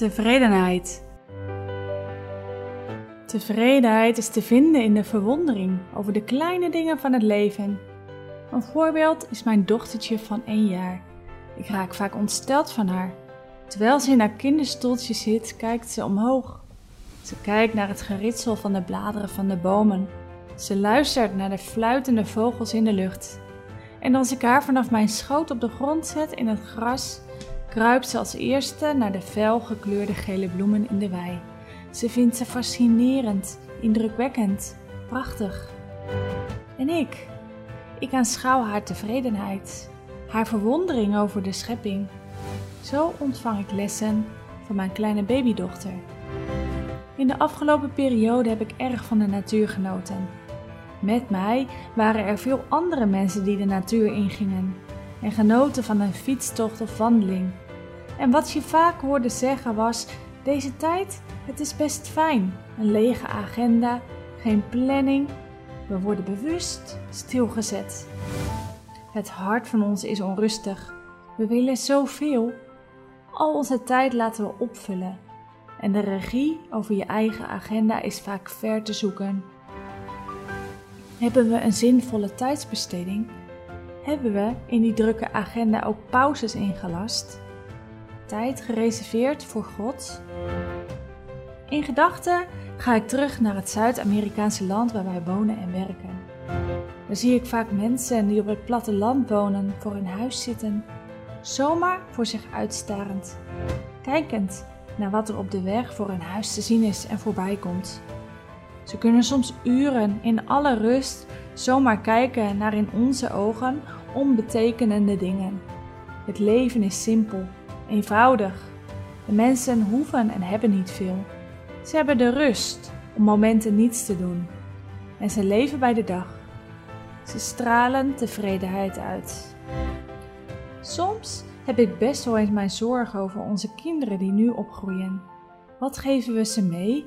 Tevredenheid. Tevredenheid is te vinden in de verwondering over de kleine dingen van het leven. Een voorbeeld is mijn dochtertje van één jaar. Ik raak vaak ontsteld van haar. Terwijl ze in haar kinderstoeltje zit, kijkt ze omhoog. Ze kijkt naar het geritsel van de bladeren van de bomen. Ze luistert naar de fluitende vogels in de lucht. En als ik haar vanaf mijn schoot op de grond zet in het gras, kruipt ze als eerste naar de fel gekleurde gele bloemen in de wei. Ze vindt ze fascinerend, indrukwekkend, prachtig. En ik, ik aanschouw haar tevredenheid, haar verwondering over de schepping. Zo ontvang ik lessen van mijn kleine babydochter. In de afgelopen periode heb ik erg van de natuur genoten. Met mij waren er veel andere mensen die de natuur ingingen en genoten van een fietstocht of wandeling. En wat je vaak hoorde zeggen was: deze tijd, het is best fijn. Een lege agenda, geen planning. We worden bewust stilgezet. Het hart van ons is onrustig. We willen zoveel. Al onze tijd laten we opvullen. En de regie over je eigen agenda is vaak ver te zoeken. Hebben we een zinvolle tijdsbesteding? Hebben we in die drukke agenda ook pauzes ingelast? Tijd gereserveerd voor God? In gedachten ga ik terug naar het Zuid-Amerikaanse land waar wij wonen en werken. Daar zie ik vaak mensen die op het platteland wonen voor hun huis zitten, zomaar voor zich uitstarend, kijkend naar wat er op de weg voor hun huis te zien is en voorbij komt. Ze kunnen soms uren in alle rust zomaar kijken naar in onze ogen onbetekenende dingen. Het leven is simpel, eenvoudig. De mensen hoeven en hebben niet veel. Ze hebben de rust om momenten niets te doen. En ze leven bij de dag. Ze stralen tevredenheid uit. Soms heb ik best wel eens mijn zorgen over onze kinderen die nu opgroeien. Wat geven we ze mee?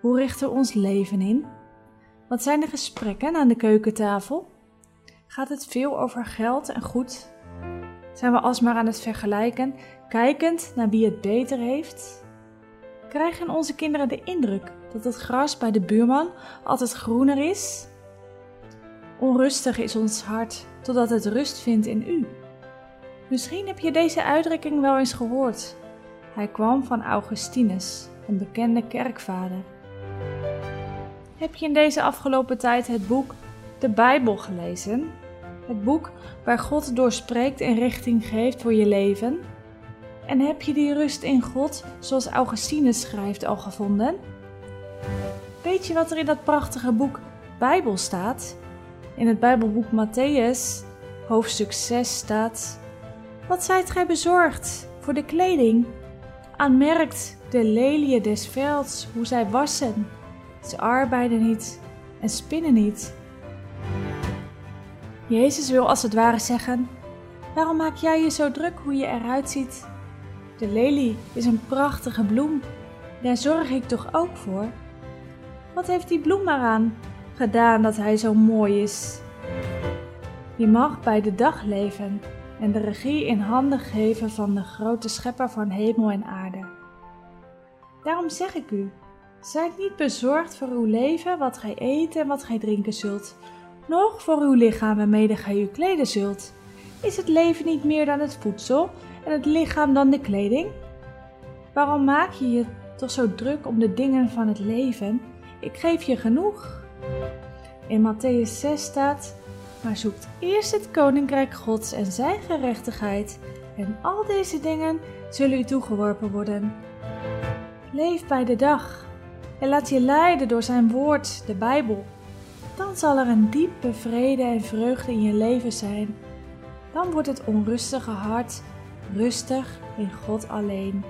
Hoe richten we ons leven in? Wat zijn de gesprekken aan de keukentafel? Gaat het veel over geld en goed? Zijn we alsmaar aan het vergelijken, kijkend naar wie het beter heeft? Krijgen onze kinderen de indruk dat het gras bij de buurman altijd groener is? Onrustig is ons hart totdat het rust vindt in u. Misschien heb je deze uitdrukking wel eens gehoord. Hij kwam van Augustinus, een bekende kerkvader. Heb je in deze afgelopen tijd het boek De Bijbel gelezen? Het boek waar God doorspreekt en richting geeft voor je leven? En heb je die rust in God, zoals Augustinus schrijft, al gevonden? Weet je wat er in dat prachtige boek Bijbel staat? In het Bijbelboek Matthäus, hoofdstuk 6 staat: Wat zijt gij bezorgd voor de kleding? Aanmerkt de leliën des velds hoe zij wassen ze arbeiden niet en spinnen niet. Jezus wil als het ware zeggen: Waarom maak jij je zo druk hoe je eruit ziet? De lelie is een prachtige bloem, daar zorg ik toch ook voor? Wat heeft die bloem eraan gedaan dat hij zo mooi is? Je mag bij de dag leven en de regie in handen geven van de grote schepper van hemel en aarde. Daarom zeg ik u: Zijt niet bezorgd voor uw leven, wat gij eten en wat gij drinken zult, noch voor uw lichaam waarmede gij u kleden zult. Is het leven niet meer dan het voedsel en het lichaam dan de kleding? Waarom maak je je toch zo druk om de dingen van het leven? Ik geef je genoeg. In Matthäus 6 staat: Maar zoekt eerst het koninkrijk Gods en zijn gerechtigheid, en al deze dingen zullen u toegeworpen worden. Leef bij de dag en laat je leiden door zijn woord, de Bijbel. Dan zal er een diepe vrede en vreugde in je leven zijn. Dan wordt het onrustige hart rustig in God alleen.